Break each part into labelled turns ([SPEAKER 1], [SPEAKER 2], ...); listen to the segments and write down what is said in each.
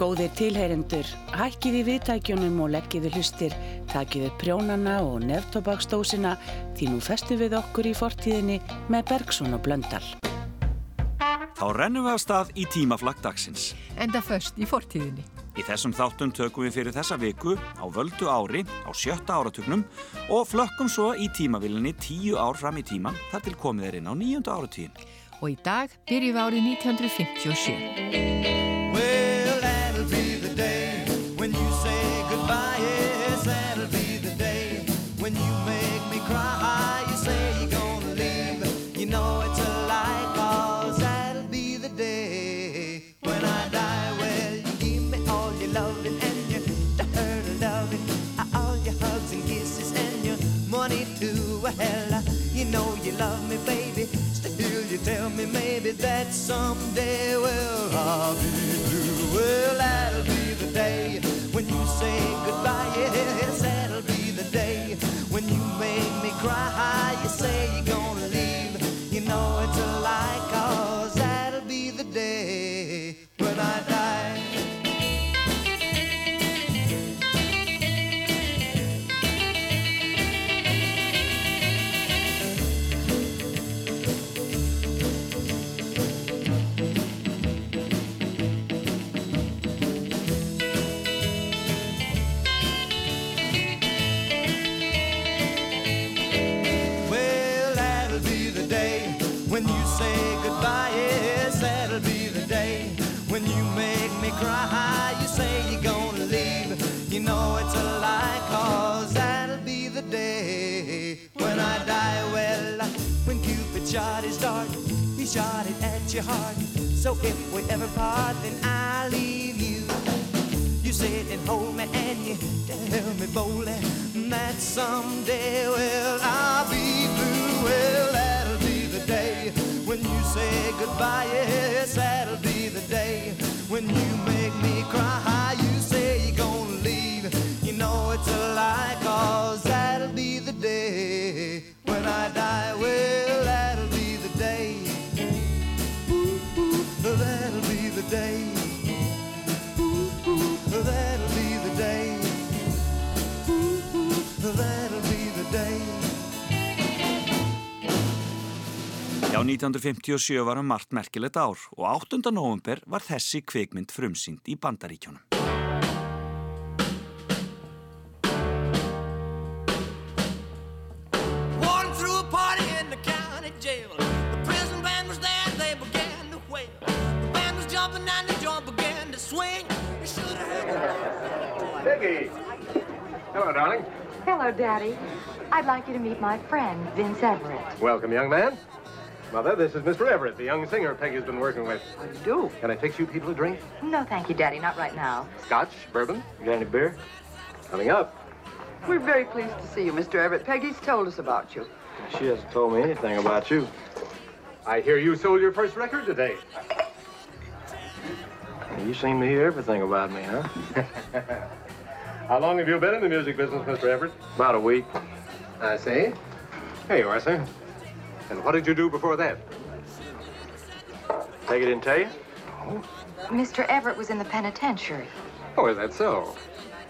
[SPEAKER 1] Góðir tilheyrendur, hækkið í viðtækjunum og leggiði hlustir, takiði prjónana og neftobaksdósina því nú festu við okkur í fortíðinni með Bergson og Blöndal.
[SPEAKER 2] Þá rennum við af stað í tímaflag dagsins.
[SPEAKER 3] Enda först í fortíðinni.
[SPEAKER 2] Í þessum þáttum tökum við fyrir þessa viku á völdu ári á sjötta áratugnum og flökkum svo í tímavilinni tíu ár fram í tíman þar til komið er inn á nýjöndu áratíðin.
[SPEAKER 3] Og í dag byrjum við árið 1957.
[SPEAKER 4] be the day when you say goodbye. Yes, that'll be the day when you make me cry. You say you're gonna leave, you know it's a lie, cause that'll be the day when I die. Well, you give me all your loving and your dirt loving, uh, all your hugs and kisses and your money too. Well, uh, you know you love me, baby maybe that someday, well, I'll be blue. Well, that'll be the day when you say goodbye. Yes, that'll be the day when you make me cry. You say shot his dart, he shot it at your heart. So if we ever part, then I'll leave you. You sit and hold me and you tell me boldly that someday, well, I'll be blue. Well, that'll be the day when you say goodbye. Yes, that'll be the day when you make me cry. You say you're gonna. You know it's a lie, cause that'll be the day when I die. Well, that'll be the day. Ooh, ooh, that'll be the day. Ooh, ooh, that'll be the day. Ooh, ooh, that'll be the day.
[SPEAKER 2] Já, 1957 var um margt merkilegt ár og 8. november var þessi kvikmynd frumsýnd í Bandaríkjónum.
[SPEAKER 5] Peggy! Hello, darling.
[SPEAKER 6] Hello, Daddy. I'd like you to meet my friend, Vince Everett.
[SPEAKER 5] Welcome, young man. Mother, this is Mr. Everett, the young singer Peggy's been working with.
[SPEAKER 6] How do you do?
[SPEAKER 5] Can I fix you people a drink?
[SPEAKER 6] No, thank you, Daddy. Not right now.
[SPEAKER 5] Scotch? Bourbon? You got any beer? Coming up.
[SPEAKER 7] We're very pleased to see you, Mr. Everett. Peggy's told us about you.
[SPEAKER 5] She hasn't told me anything about you. I hear you sold your first record today. You seem to hear everything about me, huh? How long have you been in the music business, Mr. Everett? About a week. I see. Here you are, sir. And what did you do before that? Peggy didn't tell you?
[SPEAKER 6] Oh. Mr. Everett was in the penitentiary.
[SPEAKER 5] Oh, is that so?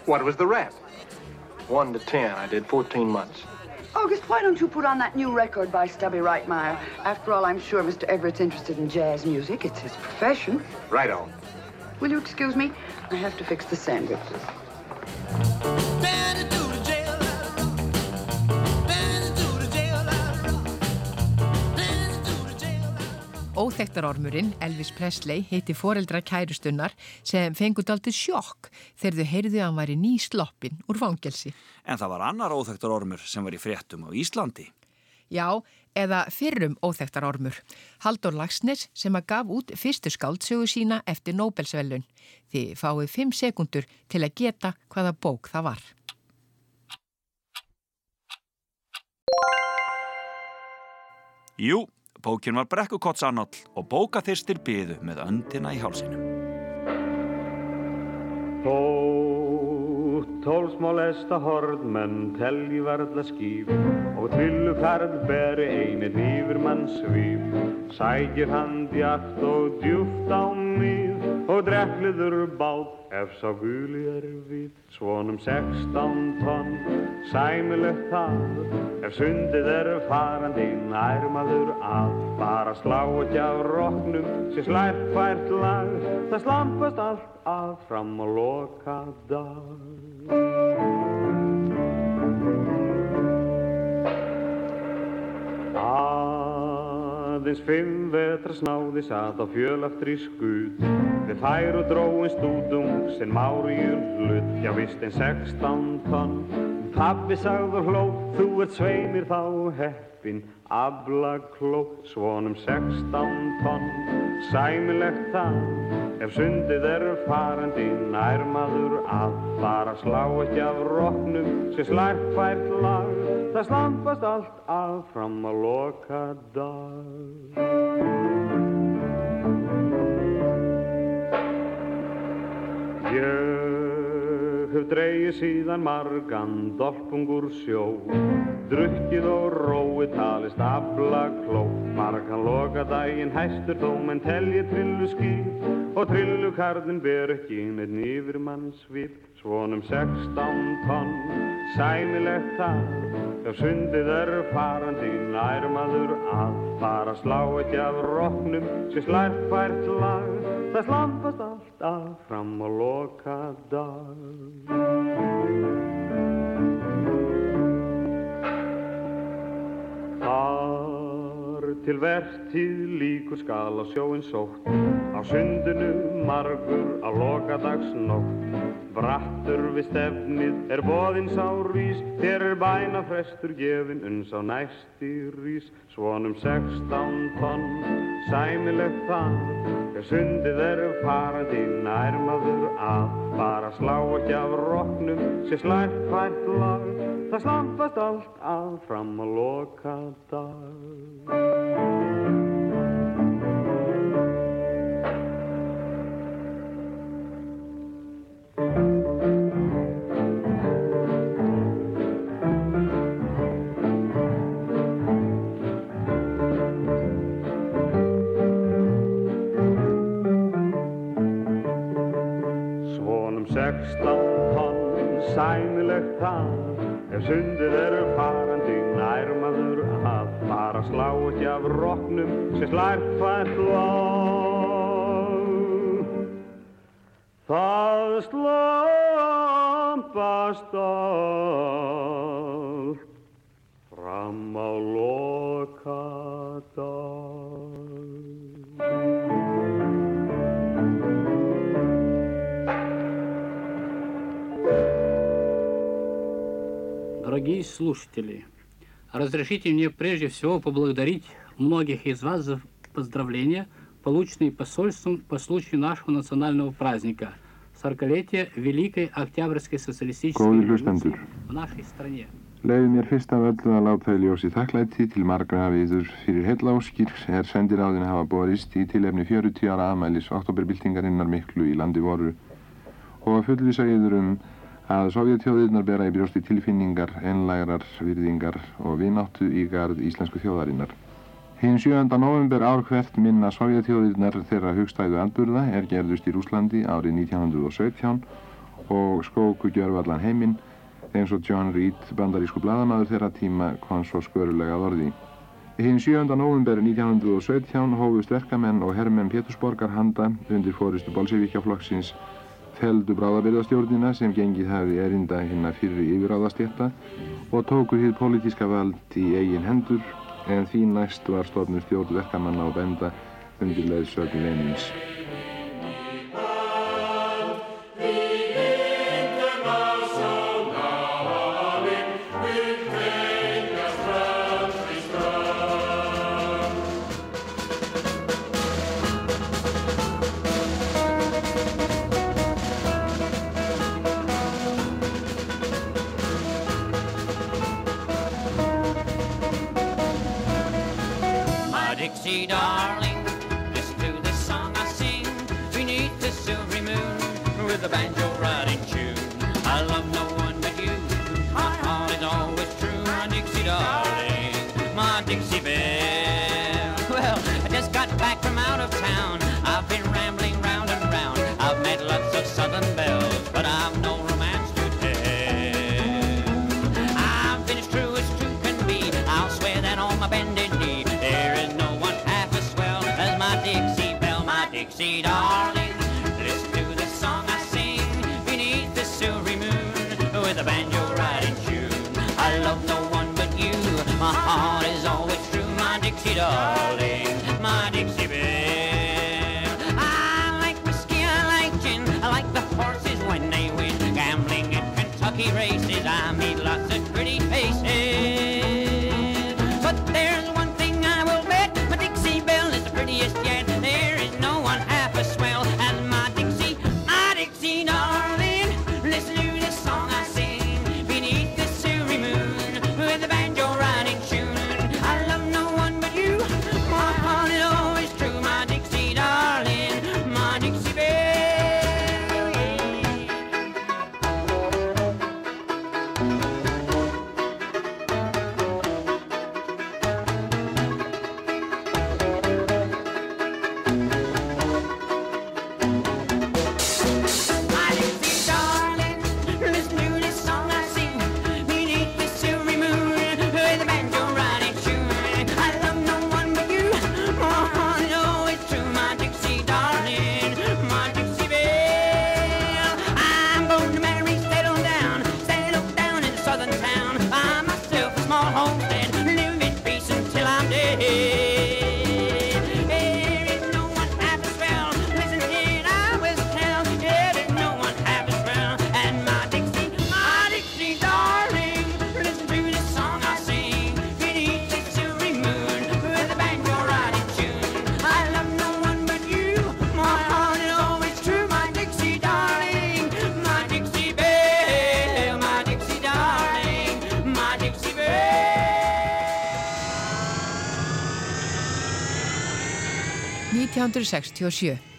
[SPEAKER 5] What was the rap? One to ten. I did 14 months.
[SPEAKER 7] August, why don't you put on that new record by Stubby Reitmeyer? After all, I'm sure Mr. Everett's interested in jazz music. It's his profession.
[SPEAKER 5] Right on.
[SPEAKER 7] Will you excuse me? I have to fix the sandwiches.
[SPEAKER 3] Óþektarormurinn, Elvis Presley, heiti foreldra kærustunnar sem fengur daldið sjokk þegar þau heyrðu að hann var í ný sloppin úr vangelsi.
[SPEAKER 2] En það var annar óþektarormur sem var í fréttum á Íslandi.
[SPEAKER 3] Já, eða fyrrum óþektarormur. Haldur Lagsnes sem að gaf út fyrstu skáldsögu sína eftir Nobelsvellun. Þið fáið 5 sekundur til að geta hvaða bók það var.
[SPEAKER 2] Jú, bókin var brekkukottsannall og bókaþyrstir byðu með öndina í hálsinum.
[SPEAKER 8] Þótt tólsmálesta horðmenn telji varðla skýf og tvillu færð beri einið yfir mann svýf sækir hann djart og djúft á mið og drekliður bát ef sá guli er við svonum sextán tonn sæmilegt það ef sundið er farandi nærmaður að. Bara slá ekki af roknum sem slært fært lag. Það slampast allt að fram og loka dag Aðeins fimm vetra snáði satt á fjölaftri skut. Við þær og dróin stúdung sem máriur hlut Já vist en sextán tonn Pappi sagður hló, þú ert sveimir þá heppin. Abla kló, svonum sextán tonn. Sæmilegt það, ef sundið er farandi Nærmaður að bara slá ekki af roknum Sem slært fært lag, það slampast allt af Fram að loka dag. Ég hef dreigið síðan margan dolpungur sjó. Drukkið og róið talist afla kló Margan loka daginn hæstur þó menn telji trillu skýr Og trillukarðin ber ekki neitt nýfir mannsvip Svonum sextán tonn, sæmilegt það Ef sundið er farandi nærmaður að Bara slá ekki af roknum sem slært fært lag Það slampast allt af fram og loka dag Þar til vertíð líkur skal á sjóin sótt. Á sundinu margur á lokadagsnótt. Brattur við stefnið er boðinn sá rís. Þér er bæna frestur gefin uns á næsti rís Svonum sextán tonn, sæmilegt það Ef sundið er farandi nærmaður að. Bara slá ekki af roknum sem slært fært lag Það slampast allt að fram að loka dag það. Ef sundið eru farandi nærmaður að Bara slá ekki af roknum sem slært fært lag
[SPEAKER 9] Дорогие слушатели, разрешите мне прежде всего поблагодарить многих из вас за поздравления, полученные посольством по случаю нашего национального праздника – 40-летия Великой Октябрьской социалистической
[SPEAKER 10] Góðir
[SPEAKER 9] революции
[SPEAKER 10] hlustendur.
[SPEAKER 9] в нашей стране.
[SPEAKER 10] Leiði mér fyrst af öllu að láta í ljósi þakklæti til margra viður fyrir heillaóskir er sendiráðin hafa borist í tilefni 40 ára afmælis oktoberbyltingarinnar miklu í landi voru og að fullvisa yður um að sovjetþjóðirnar bera í brjósti tilfinningar, einlægrar, virðingar og vináttu í garð íslensku þjóðarinnar. Hinn 7. november ár hvert minna sovjetþjóðirnar þeirra hugstæðu andburða er gerðust í Rúslandi árið 1917 og skóku gjörvallan heiminn eins og John Reed, bandarísku bladamaður þeirra tíma, kom svo skörulega að orði. Hinn 7. november 1917 hófust verkamenn og herrmenn Pétursborgar handa undir fóristu bolsevíkjaflokksins feldu bráðabyrðastjórnina sem gengið hafi erinda hinna fyrri yfiráðastétta og tóku hið pólitíska vald í eigin hendur en því næst var stofnum stjórn verkamanna og benda undir leiðsögn Lenins.
[SPEAKER 11] 1967.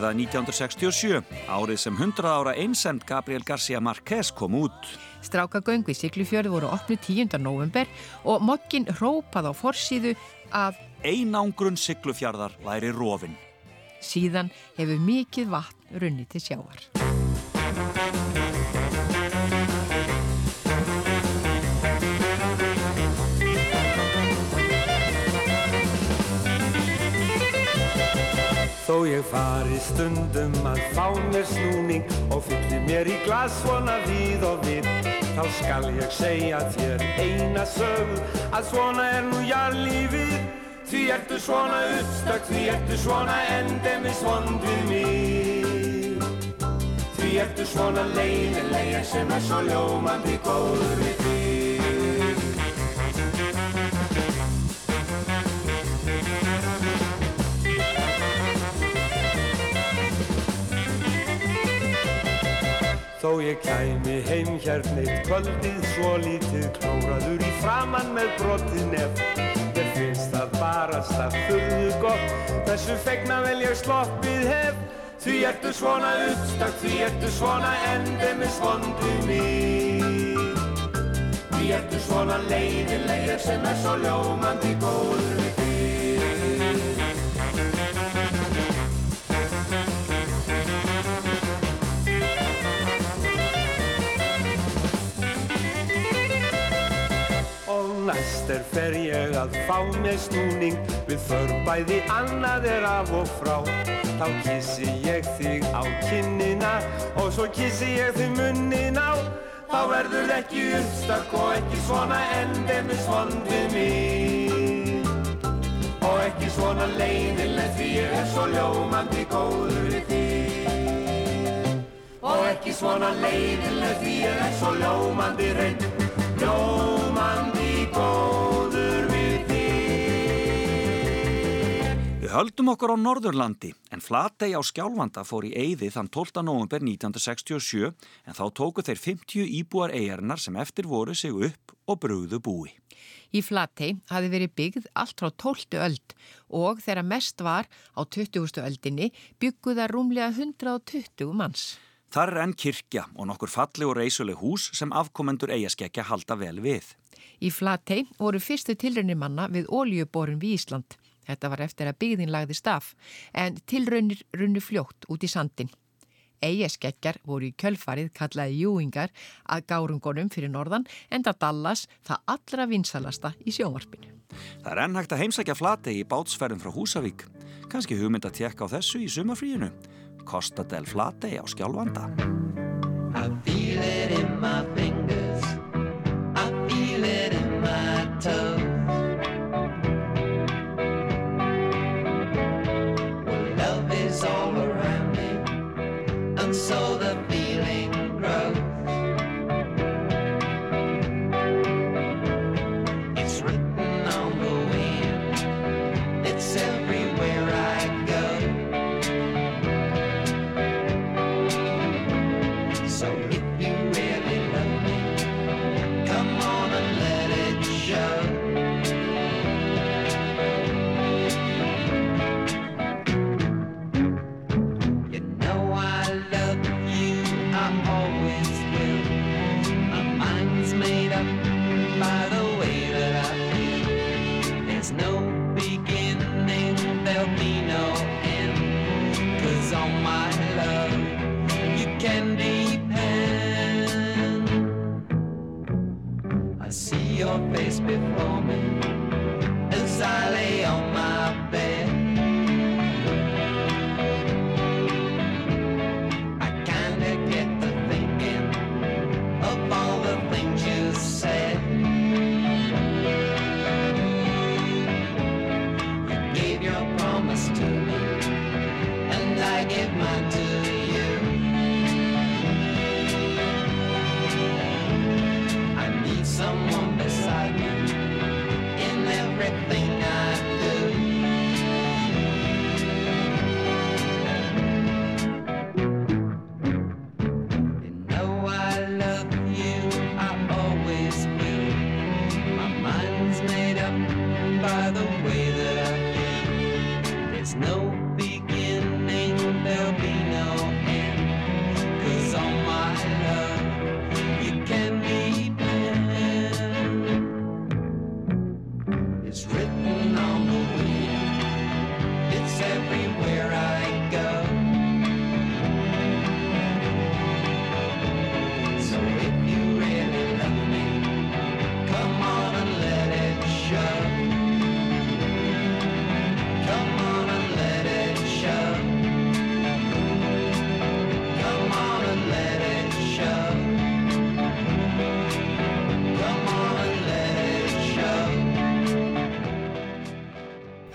[SPEAKER 2] er það 1967, árið sem 100 ára einsend Gabriel García Márquez kom út.
[SPEAKER 11] Strákagöngu í Siglufjörðu voru opnu 10. november og mokkin rópað á forsýðu af
[SPEAKER 2] Einangrun Siglufjörðar væri rofinn.
[SPEAKER 11] Síðan hefur mikið vatn runnið til sjáar.
[SPEAKER 12] Þó ég fari stundum að fá mér snúning og fyllir mér í glas svona víð og við. Þá skal ég segja þér eina sög að svona er nú jarlífið Því ertu svona uppstökk, því ertu svona endemis vond við mig. Því ertu svona leinilega sem er svo ljómandi góður við því Þó ég kæmi heim hérna eitt kvöldið svo lítið klóraður í framann með brotið nef. Mér finnst það barast að furðu gott Þessu fegna vel ég sloppið hef. Því ertu svona uppstakk, því ertu svona endemis vondu mig Því ertu svona leiðilegur sem er svo ljómandi góður næst er fer ég að fá mér snúning. Við för bæði annað er af og frá. Þá kissi ég þig á kinnina Og svo kissi ég þig munnin á. Þá verður ekki uppstakk og ekki svona endemis vond við mig. Og ekki svona leiðilegt því ég er svo ljómandi góður við þig Og ekki svona leiðilegt því ég er svo ljómandi reynd Við
[SPEAKER 13] höldum okkur á Norðurlandi en Flatey á Skjálfanda fór í eyði þann 12. november 1967 en þá tóku þeir 50 íbúar eigarnar sem eftir voru sig upp og brugðu búi.
[SPEAKER 3] Í Flatey hafi verið byggð allt frá 12. öld og þegar mest var á 20. öldinni bygguða rúmlega 120 manns.
[SPEAKER 13] Þar er enn kirkja og nokkur falli og reysuleg hús sem afkomendur eigaskekkja halda vel við.
[SPEAKER 3] Í Flatey voru fyrstu tilraunir manna við óljuborun við Ísland. Þetta var eftir að byggðin lagði staf, en tilraunir runnu fljótt út í sandin. Eigaskekkjar voru í kjölfarið kallaði júingar að gárungunum fyrir norðan en það Dallas það allra vinsalasta í sjónvarpinu.
[SPEAKER 13] Það er enn hægt að heimsækja Flatey í bátsferðum frá Húsavík. Kanski hugmynd að tekka á þessu í sumafríinu. Costa del Flatey á Skjálfanda.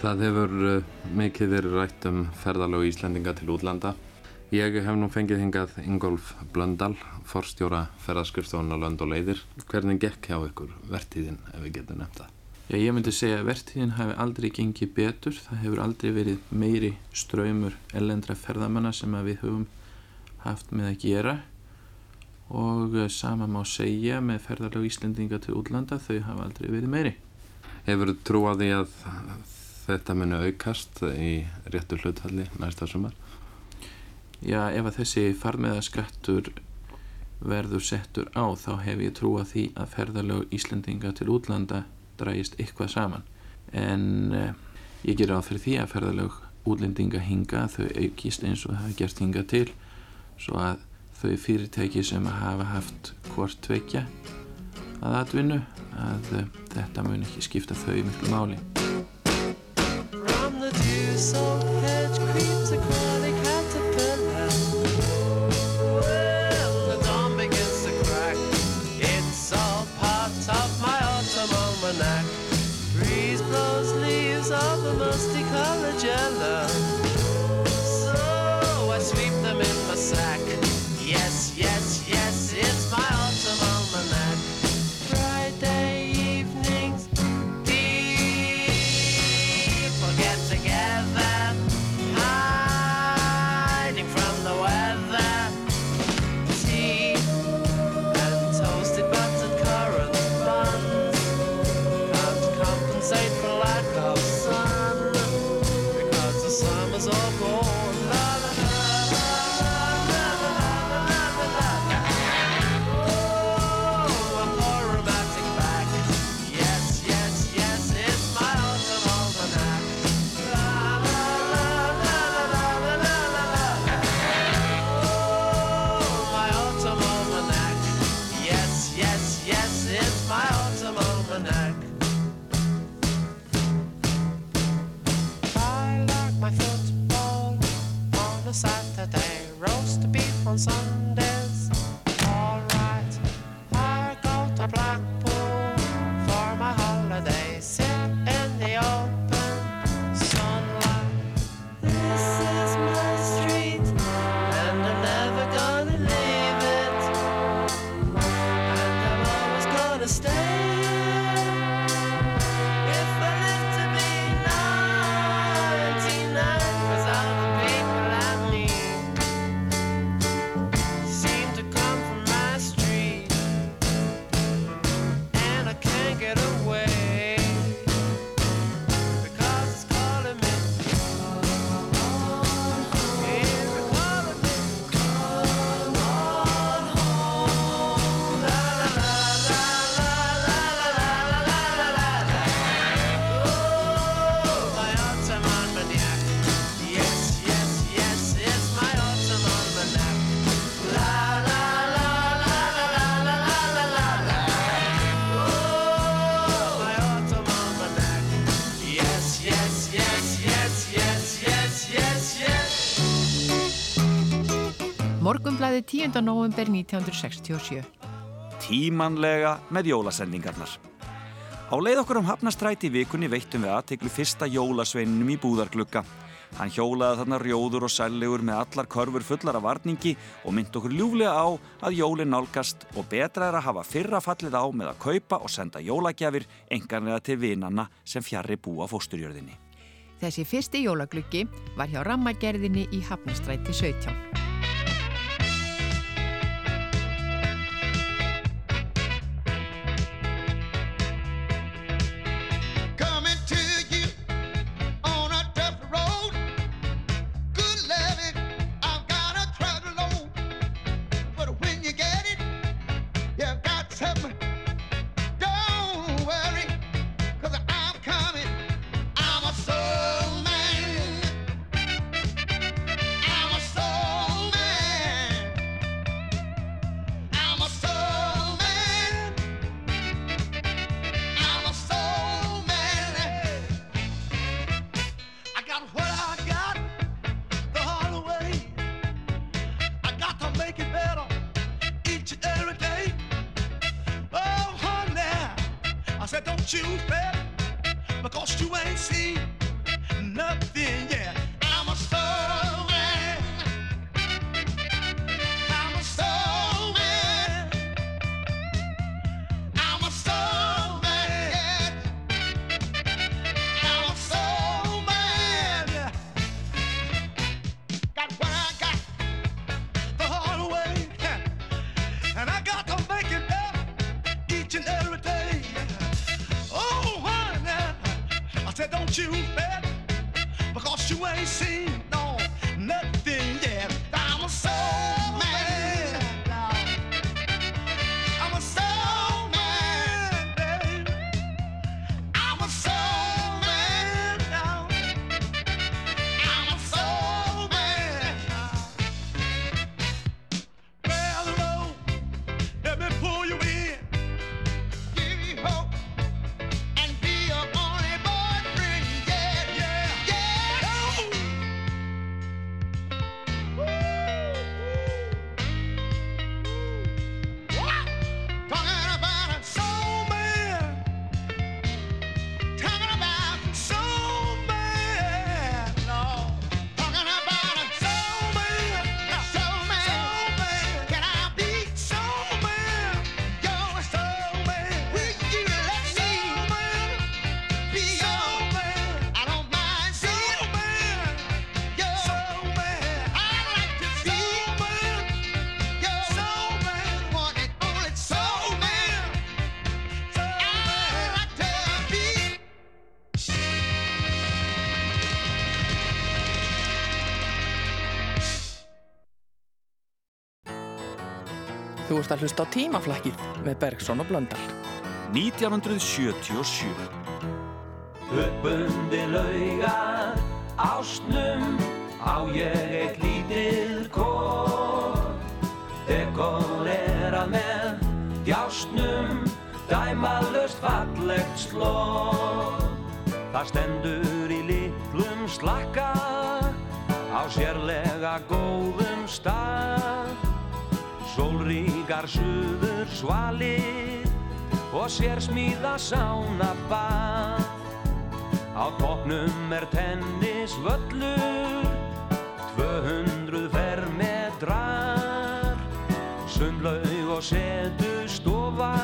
[SPEAKER 14] Það hefur uh, mikið verið rætt um ferðalög Íslendinga til útlanda. Ég hef nú fengið hingað Ingolf Blöndal, forstjóra ferðaskrifstofun á lönd og leiðir. Hvernig gekk hjá ykkur vertíðin ef við getum nefnt það?
[SPEAKER 15] Já, ég myndi segja að vertíðin hafi aldrei gengið betur. Það hefur aldrei verið meiri ströymur ellendra ferðamanna sem að við höfum haft með að gera og eh, sama má segja með ferðalög Íslendinga til útlanda þau hafa aldrei verið meiri.
[SPEAKER 14] Hefur trú á því að þetta muni aukast í réttu hlutfalli næsta sumar?
[SPEAKER 15] Já, ef að þessi farmiðaskattur verður settur á þá hef ég trú að því að ferðalög Íslendinga til útlanda drægist eitthvað saman en eh, ég ger á fyrir því að ferðalög útlendinga hinga þau aukist eins og það hafa gert hinga til svo að þau fyrirtæki sem hafa haft hvort tvekja að atvinnu að eh, þetta mun ekki skipta þau miklu máli
[SPEAKER 16] so
[SPEAKER 3] 10. november 1967.
[SPEAKER 2] Tímanlega með jólasendingarnar. Á leið okkur um hafnastræti vikunni veittum við aðteglu fyrsta jólasveininum í búðarglugga. Hann hjólaði þarna rjóður og sællegur með allar körfur fullar af varningi og mynd okkur ljúflega á að jólin nálgast og betra er að hafa fyrra fallið á með að kaupa og senda jólagjafir enganlega til vinanna sem fjarrri búa fósturjörðinni.
[SPEAKER 3] Þessi fyrsti jólagluggi var hjá rammagerðinni í Hafnastræti 17.
[SPEAKER 17] said, don't you bet, because you ain't seen
[SPEAKER 18] no nothing. Ert að hlusta á tímaflakkið með Bergson og Blöndal.
[SPEAKER 2] 1977
[SPEAKER 19] Uppundi laugar ástnum á ég eitt lítið kór Dekorera með djásnum dæmalust fallegt slór Það stendur í litlum slakka á sérlega góðum stað Sólríkar suður svalir og sér smíða sána bað Á toppnum er tennisvöllur 200 fermetrar. Sundlaug og setu stofa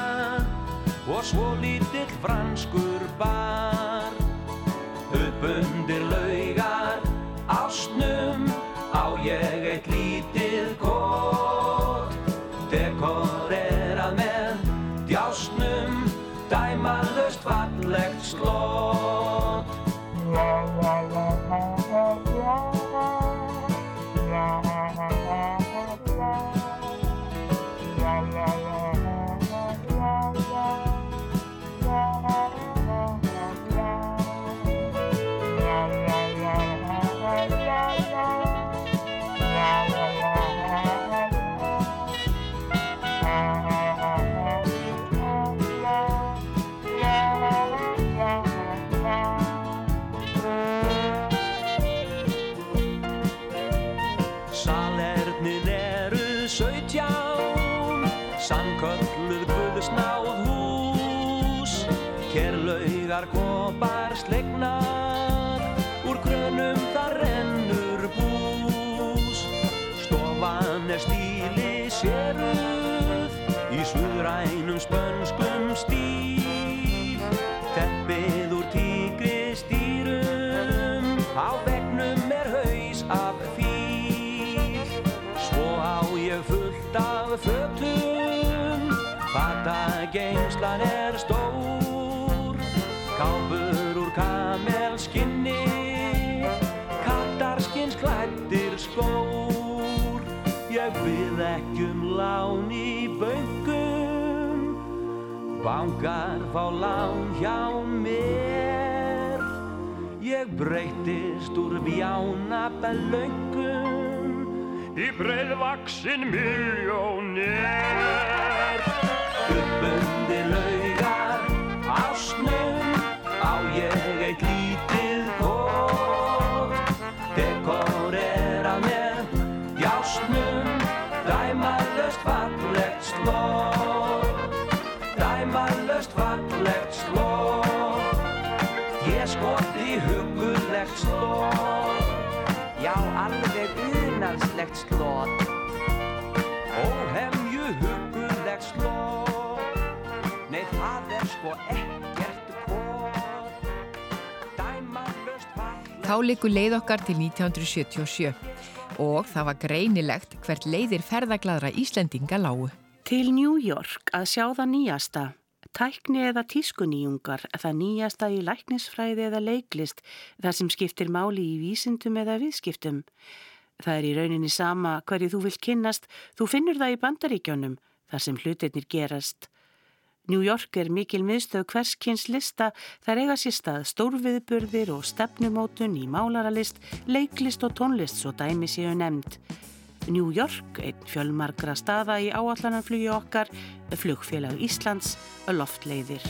[SPEAKER 19] og svo lítill franskur bar Fata geimslan er stór Kápur úr kamelskinni Kattarskins klættir skór Ég byrð ekki um lán í böngum Bankar fá lán hjá mér. Ég breytist úr bjána belöngum Í breiðvaksin miljónér Uppundi laugar. Ásnum Á ég eitt lítið kór. Dekorera með djásnum Dæmalöst fallegt slór. Dæmalöst fallegt slór. Ég skoti hugulegt slór. Já, alveg unarslegt slór
[SPEAKER 3] Þá likur leið okkar til 1977 og það var greinilegt hvert leiðir ferðagladra Íslendinga lágu.
[SPEAKER 1] Til New York að sjá það nýjasta. Tækni eða tískunýjungar, það nýjasta í læknisfræði eða leiklist, það sem skiptir máli í vísindum eða viðskiptum. Það er í rauninni sama hverju þú vilt kynnast, þú finnur það í bandaríkjónum, þar sem hlutirnir gerast. New York er mikil miðstöð hverskins lista, þar eiga sér stað stórviðburðir og stefnumótun í málaralist, leiklist og tónlist svo dæmi séu nefnd. New York, einn fjölmargra staða í áallanarflugi okkar, flugfélag Íslands, loftleiðir.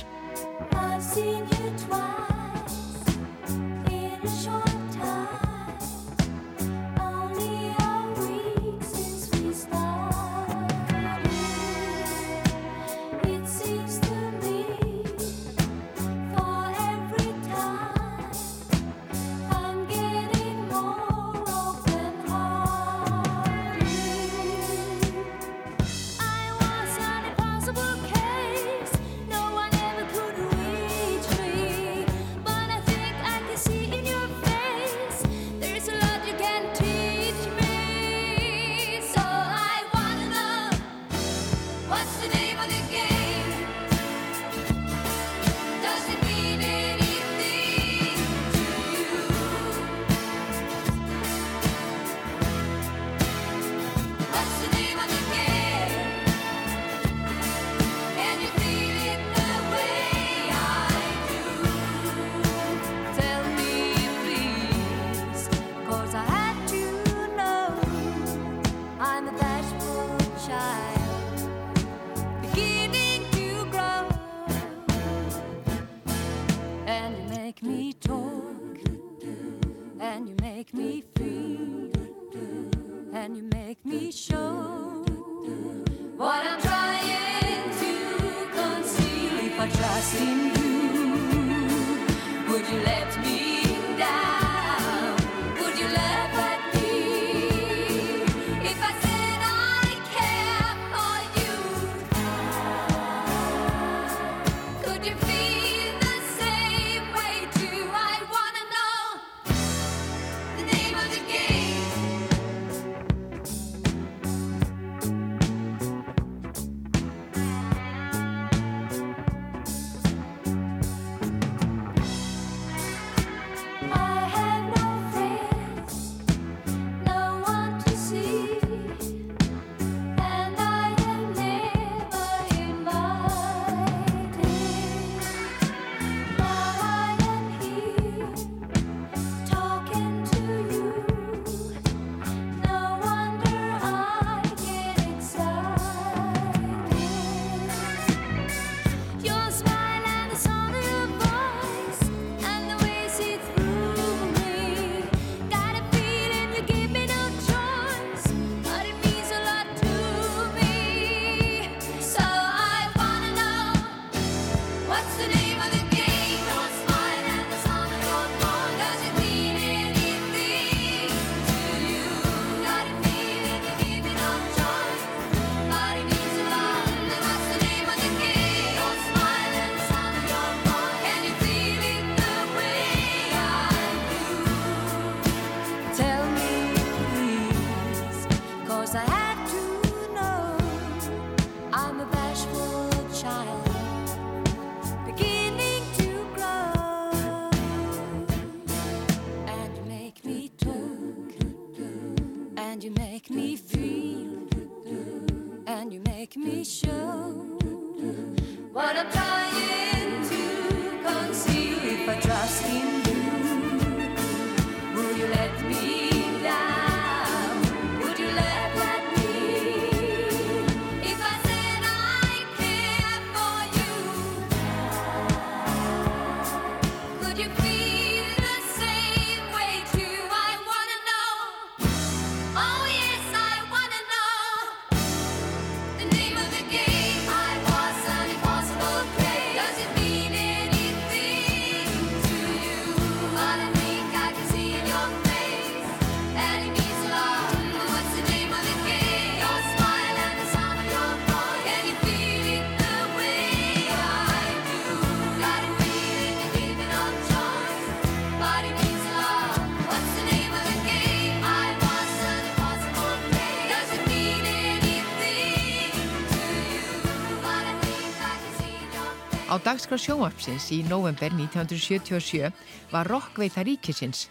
[SPEAKER 3] dagskrá sjónvapsins í november 1977 var Rokkveita ríkisins.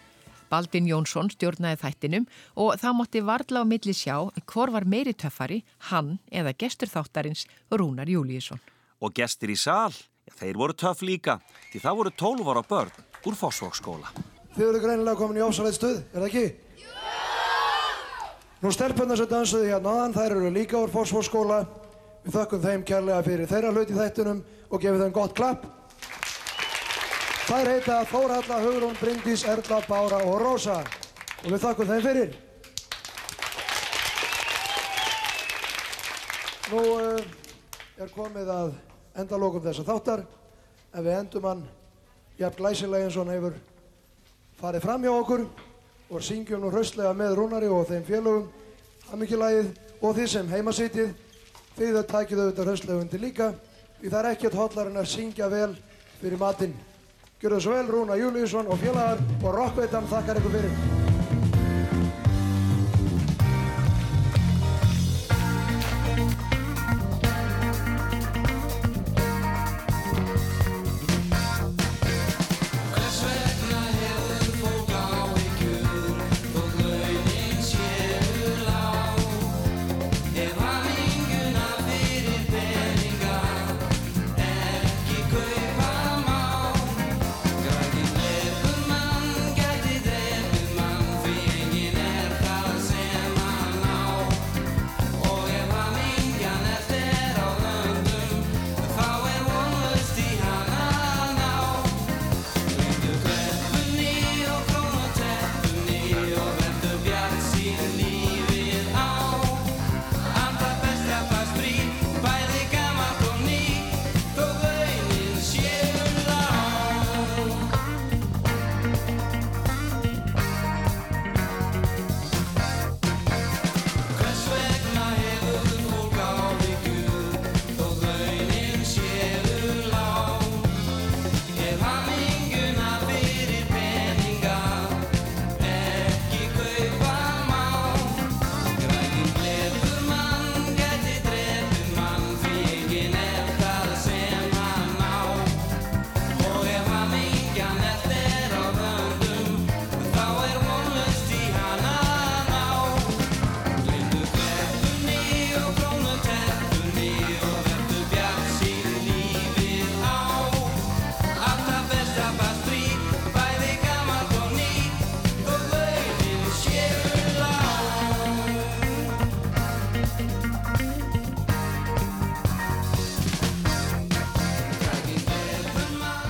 [SPEAKER 3] Baldin Jónsson stjórnaði þættinum og það mótti varla á milli sjá hvort var meiri töffari, hann eða gestur þáttarins Rúnar Júliusson.
[SPEAKER 2] Og gestur í sál, þeir voru töff líka, því það voru 12 ára börn úr fósvóksskóla.
[SPEAKER 20] Þið voru greinilega komin í ósalætt stuð, er það ekki? Jú! Nú stelpunna sem dansuði hérna aðan, þær eru líka úr fósvóksskóla. Við þökkum þeim kærlega fyrir þeirra hlut í þættunum og gefið þeim gott klapp. Þær heita Þórhalla, Hugrún, Bryndís, Erla, Bára og Rósa. Og við þakkum þeim fyrir. Nú eh, er komið að endalókum þessa þáttar. En við endum hann jafn glæsilega eins og hann hefur farið fram hjá okkur. Og syngjum nú hraustlega með Rúnari og þeim félögum. Hammingilægið og því sem heimasýtið því þau tækir þau auðvitað hraustlega undir líka. Því það er ekkert hóllar en að syngja vel fyrir matinn. Gjör það svo vel Rúna Júliusson og félagar og Rokkveitan þakkar ykkur fyrir.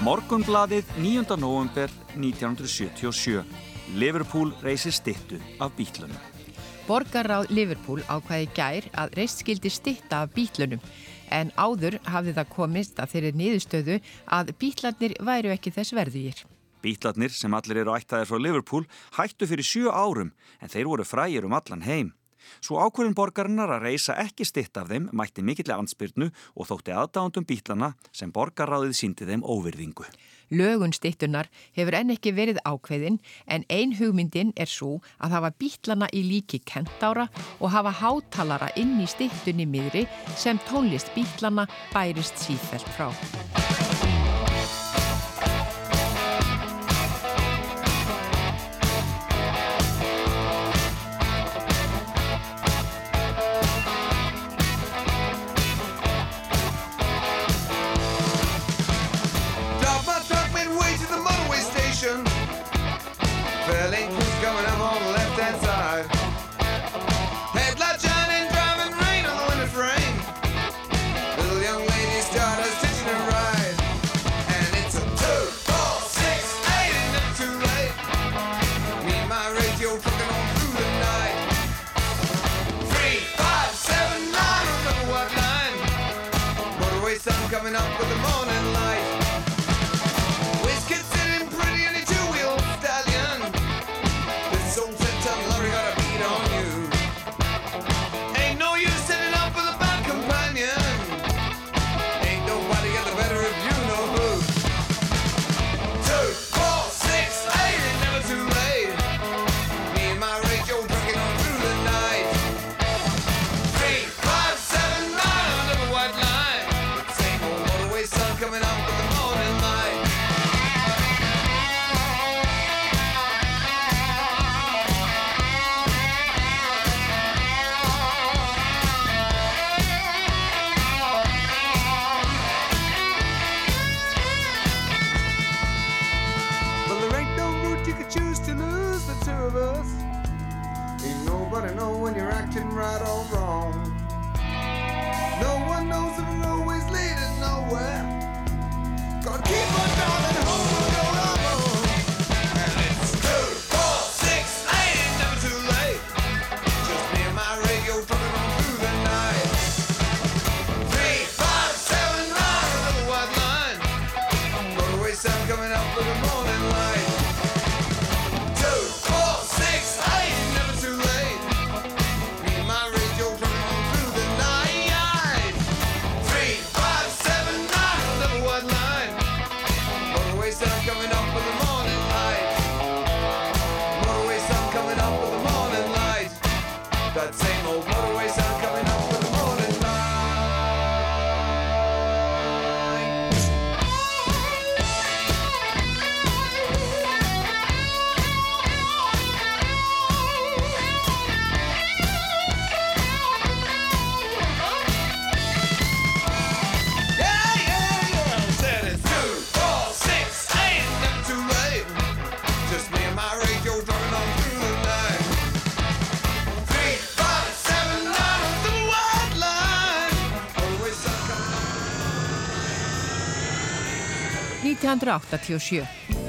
[SPEAKER 2] Morgunbladið 9. november 1977. Liverpool reysir stittu af bítlunum.
[SPEAKER 3] Borgarráð Liverpool ákvaði gær að reist skildi stitta af bítlunum en áður hafði það komist að þeirri niðurstöðu að bítlarnir væru ekki þess verðugir.
[SPEAKER 2] Bítlarnir sem allir eru ættaðir frá Liverpool hættu fyrir sjö árum en þeir voru frægir um allan heim. Svo ákvörðin borgarinnar að reysa ekki stitt af þeim mætti mikillega ansbyrnu og þótti aðdándum býtlana sem borgarráðið síndi þeim óvirðingu.
[SPEAKER 3] Lögun stittunar hefur enn ekki verið ákveðin en ein hugmyndin er svo að hafa býtlana í líki kentára og hafa hátalara inn í stittunni miðri sem tónlist býtlana bærist sífælt frá.
[SPEAKER 21] coming up with the
[SPEAKER 3] 1987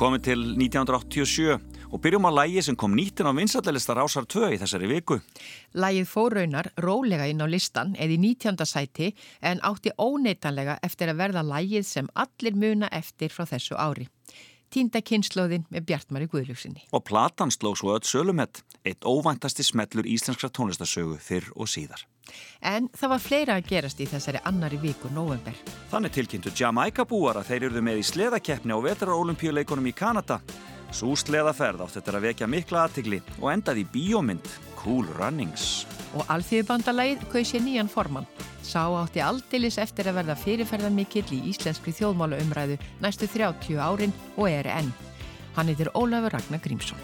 [SPEAKER 2] komið til 1987 og byrjum á lægi sem kom nýttin á vinsallista Rásar 2 í þessari viku.
[SPEAKER 22] Lægið fór raunar rólega inn á listan eða í 19. sæti en átti óneitanlega eftir að verða lægið sem allir muna eftir frá þessu ári. Tínda kynnslóðin með Bjartmari Guðlugsinni.
[SPEAKER 2] Og platan sló svo öll sölumett, eitt óvæntasti smellur íslenskra tónlistasögu fyrr og síðar.
[SPEAKER 22] En það var fleira að gerast í þessari annari viku november.
[SPEAKER 2] Þannig tilkynntu Jamaica búar að þeir eruðu með í sleðakeppni á vetrarólympíuleikunum í Kanada. Sú sleðaferð átt þetta að vekja mikla aðtigli og endaði í bíómynd Cool Runnings.
[SPEAKER 22] Og alþjóðbandalagið kaus sér nýjan formann. Sá átti aldeilis eftir að verða fyrirferðan mikill í íslenskri þjóðmála umræðu næstu 30 árin og er enn. Hann heitir Ólafur Ragnar Grímsson.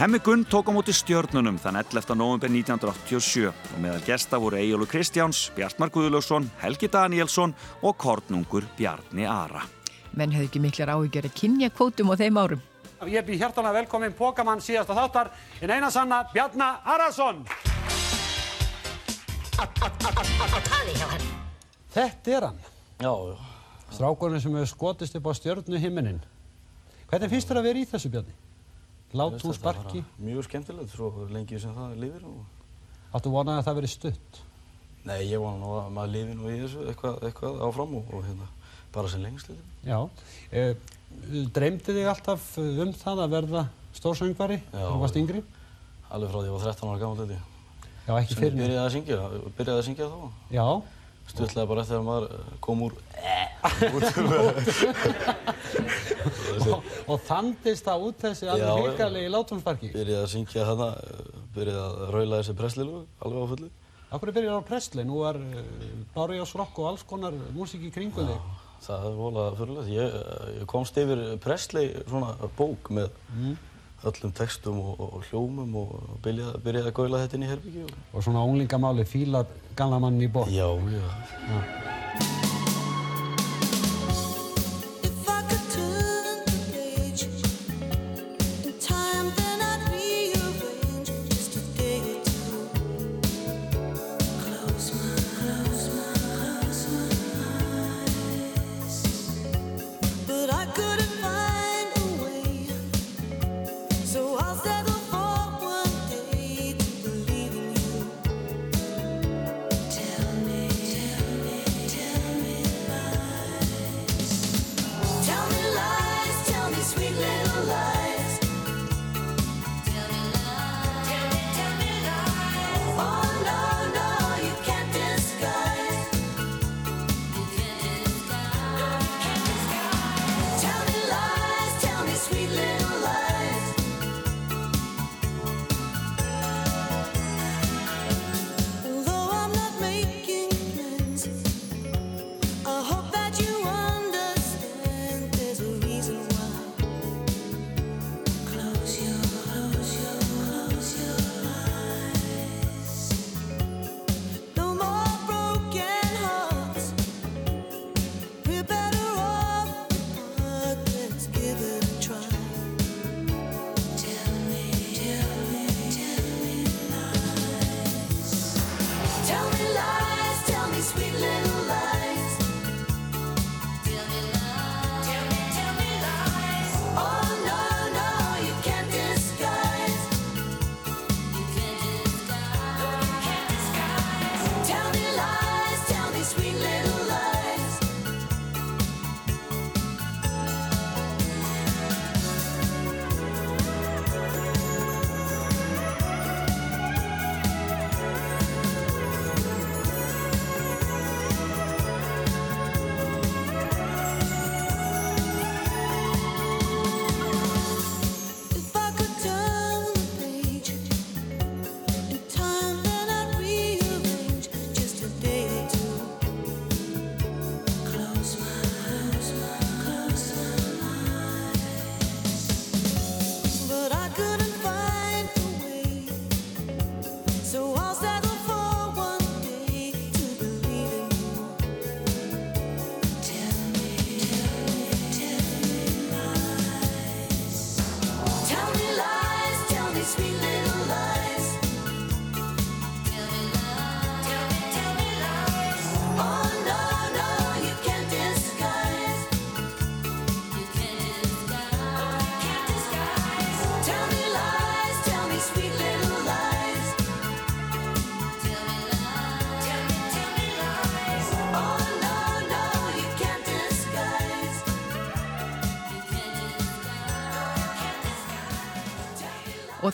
[SPEAKER 2] Hemmi Gunn tók á móti stjörnunum þann 11. november 1987 og meðal gesta voru Eyjólu Kristjáns, Bjartmar Guðlaugsson, Helgi Danielsson og kornungur Bjarni Ara.
[SPEAKER 22] Menn hefði ekki miklar áhyggjur að kynja kvótum á þeim árum.
[SPEAKER 23] Ég býð hjartalega velkomin Pókamann síðasta þáttar en eina sanna Bjarna Arason. Þetta er hann.
[SPEAKER 24] Já, já.
[SPEAKER 23] Strákurinn sem hefur skotist upp á stjörnu himinin. Hvernig finnst þér að vera í þessu Bjarni? látt úr sparki.
[SPEAKER 24] Mjög skemmtilegt, svo lengið sem það lifir.
[SPEAKER 23] Áttu vonaði að það veri stutt?
[SPEAKER 24] Nei, ég vonaði að maður lifi nú í þessu eitthvað, eitthvað áfram og, og hérna, bara sem lengst litur.
[SPEAKER 23] Já, eh, dreymdi þig alltaf um það að verða stórsöngvari, þegar þú varst yngri?
[SPEAKER 24] Alveg frá því að ég var 13 ára gammal þetta.
[SPEAKER 25] Já, ekki
[SPEAKER 24] fyrir.
[SPEAKER 25] Sem
[SPEAKER 24] ég byrjaði að syngja, byrjaði að syngja þá.
[SPEAKER 25] Já.
[SPEAKER 24] Stutlaði bara eftir að maður eh, kom úr
[SPEAKER 25] og, og þandist það út þessi alveg hrigalegi látumsparki?
[SPEAKER 24] Byrjaði að syngja hana, eh, byrjaði að raula þessi presslilu alveg á fulli.
[SPEAKER 25] Akkur er byrjaði á pressli? Nú var eh, Bárjós Rokk og alls konar músík í kringu þig.
[SPEAKER 24] Það er volað fyrirlega. Ég, ég komst yfir pressli svona bók með
[SPEAKER 25] mm
[SPEAKER 24] öllum textum og, og hljómum og byrjaði byrja að góila þetta inn í herbyggi. Og
[SPEAKER 25] svona ónglingamáli, fíla ganlamann í bótt.
[SPEAKER 24] Já, já.
[SPEAKER 25] já.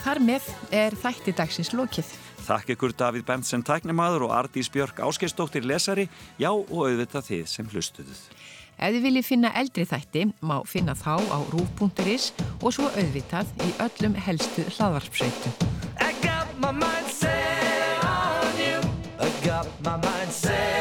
[SPEAKER 3] þar með er þætti dagsins lokið.
[SPEAKER 2] Takk ykkur Davíð Bentsen tæknimaður og Ardís Björk Áskistóttir lesari, já og auðvitað þið sem hlustuðuð.
[SPEAKER 3] Ef þið viljið finna eldri þætti, má finna þá á rúf.is og svo auðvitað í öllum helstu hlaðvarpsveitum.
[SPEAKER 4] I got my mind set on you I got my mind set